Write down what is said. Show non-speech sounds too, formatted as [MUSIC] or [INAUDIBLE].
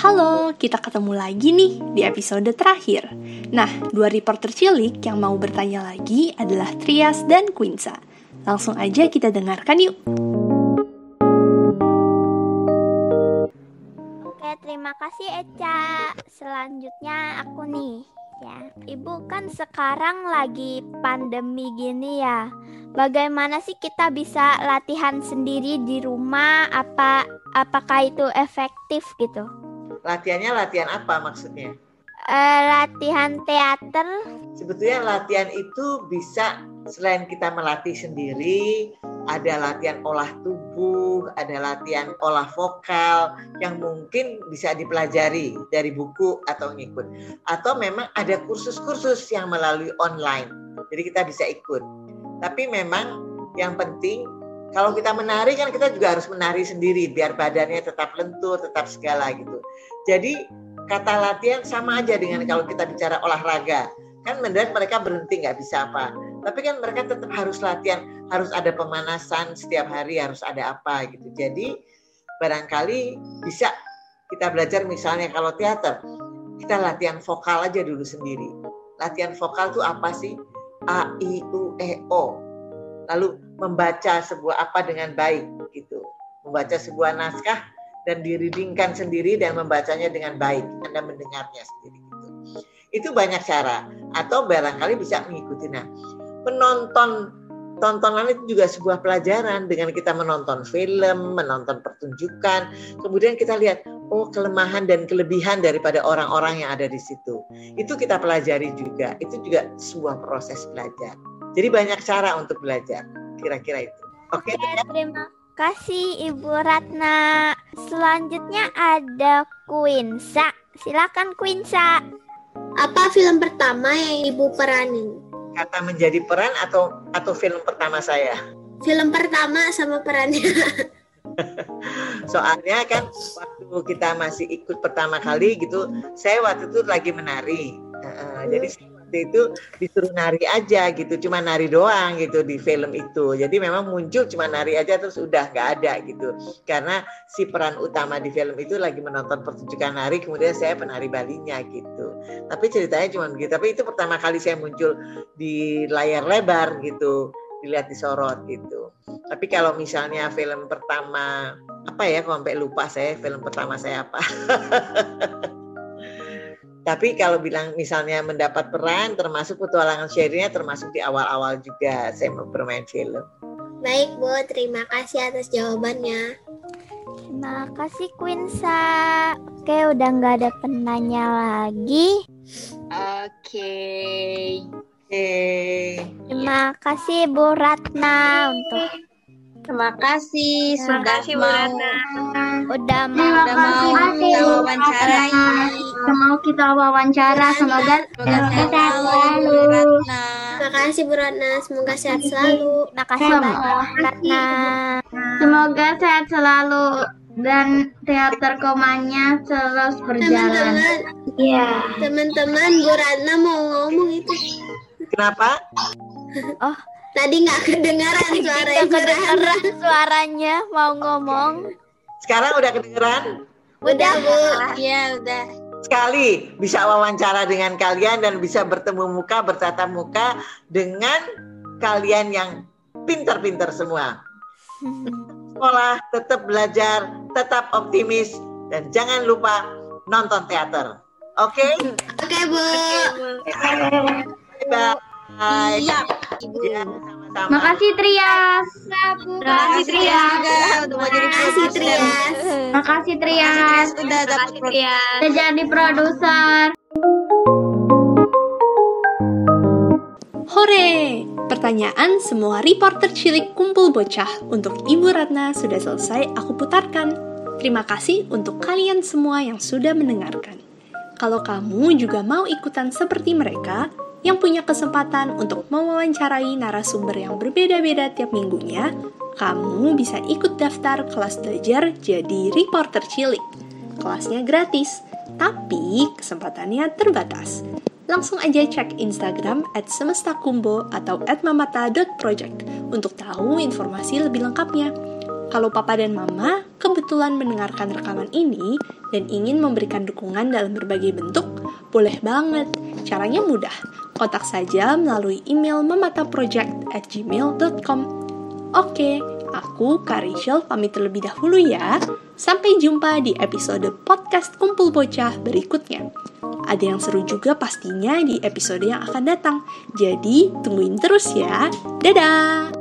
Halo, kita ketemu lagi nih di episode terakhir. Nah, dua reporter cilik yang mau bertanya lagi adalah Trias dan Quinsa. Langsung aja kita dengarkan yuk. Oke, terima kasih Eca. Selanjutnya aku nih. Ya, Ibu kan sekarang lagi pandemi gini ya. Bagaimana sih kita bisa latihan sendiri di rumah? Apa apakah itu efektif gitu? Latihannya latihan apa maksudnya? Eh, latihan teater. Sebetulnya latihan itu bisa selain kita melatih sendiri, ada latihan olah tubuh, ada latihan olah vokal yang mungkin bisa dipelajari dari buku atau ngikut. Atau memang ada kursus-kursus yang melalui online. Jadi kita bisa ikut. Tapi memang yang penting kalau kita menari kan kita juga harus menari sendiri biar badannya tetap lentur, tetap segala gitu. Jadi kata latihan sama aja dengan kalau kita bicara olahraga. Kan mendadak mereka berhenti nggak bisa apa. Tapi kan mereka tetap harus latihan, harus ada pemanasan setiap hari, harus ada apa gitu. Jadi barangkali bisa kita belajar misalnya kalau teater, kita latihan vokal aja dulu sendiri. Latihan vokal tuh apa sih? A, I, U, E, O. Lalu membaca sebuah apa dengan baik gitu. Membaca sebuah naskah dan diridingkan sendiri dan membacanya dengan baik. Anda mendengarnya sendiri gitu. Itu banyak cara atau barangkali bisa mengikuti. Nah, penonton tontonan itu juga sebuah pelajaran dengan kita menonton film, menonton pertunjukan, kemudian kita lihat oh kelemahan dan kelebihan daripada orang-orang yang ada di situ. Itu kita pelajari juga. Itu juga sebuah proses belajar. Jadi banyak cara untuk belajar. Kira-kira itu. Oke. Okay, terima kasih Ibu Ratna. Selanjutnya ada Quinsa. Silakan Quinsa. Apa film pertama yang Ibu peranin? Kata menjadi peran atau atau film pertama saya? Film pertama sama perannya. [LAUGHS] Soalnya kan waktu kita masih ikut pertama kali gitu, saya waktu itu lagi menari. Uh, jadi waktu itu disuruh nari aja gitu, cuma nari doang gitu di film itu. Jadi memang muncul cuma nari aja terus udah nggak ada gitu. Karena si peran utama di film itu lagi menonton pertunjukan nari, kemudian saya penari balinya gitu. Tapi ceritanya cuma begitu. Tapi itu pertama kali saya muncul di layar lebar gitu, dilihat di sorot gitu. Tapi kalau misalnya film pertama apa ya, kok sampai lupa saya film pertama saya apa. [LAUGHS] Tapi kalau bilang misalnya mendapat peran termasuk petualangan Sherina termasuk di awal-awal juga saya bermain film. Baik Bu, terima kasih atas jawabannya. Terima kasih Quinsa. Oke, udah nggak ada penanya lagi. Oke. Oke. Terima kasih Bu Ratna untuk Terima kasih Terima sudah kasih, mau udah mau udah mau kita wawancarai. mau kita wawancara semoga Semoga sehat selalu, Bu Ratna. Terima kasih Bu Ratna, semoga sehat selalu. Terima kasih Bu Ratna. semoga sehat selalu dan teater komanya terus berjalan. Teman-teman, Iya. teman-teman Bu Ratna mau ngomong itu. Kenapa? Tadi nggak kedengaran suara Ratna. kedengeran suaranya mau ngomong. Sekarang udah kedengeran? Udah Bu. Iya, udah. Sekali bisa wawancara dengan kalian dan bisa bertemu muka, bertatap muka dengan kalian yang pintar-pintar semua. [LAUGHS] Sekolah, tetap belajar, tetap optimis, dan jangan lupa nonton teater. Oke? Oke Bu. Bye. Iya. Ya, sama-sama. Makasih Trias. Terima kasih Trias Terima kasih. Trias. Makasih Trias. Trias udah dapat. Udah jadi produser. Hore! Pertanyaan semua reporter cilik kumpul bocah untuk Ibu Ratna sudah selesai aku putarkan. Terima kasih untuk kalian semua yang sudah mendengarkan. Kalau kamu juga mau ikutan seperti mereka, yang punya kesempatan untuk mewawancarai narasumber yang berbeda-beda tiap minggunya, kamu bisa ikut daftar kelas belajar jadi reporter cilik. Kelasnya gratis, tapi kesempatannya terbatas. Langsung aja cek Instagram at semestakumbo atau at mamata.project untuk tahu informasi lebih lengkapnya. Kalau papa dan mama kebetulan mendengarkan rekaman ini dan ingin memberikan dukungan dalam berbagai bentuk, boleh banget. Caranya mudah. Kontak saja melalui email memataproject@gmail.com. Oke, aku Karishel pamit terlebih dahulu ya. Sampai jumpa di episode podcast Kumpul Bocah berikutnya. Ada yang seru juga pastinya di episode yang akan datang. Jadi, tungguin terus ya. Dadah!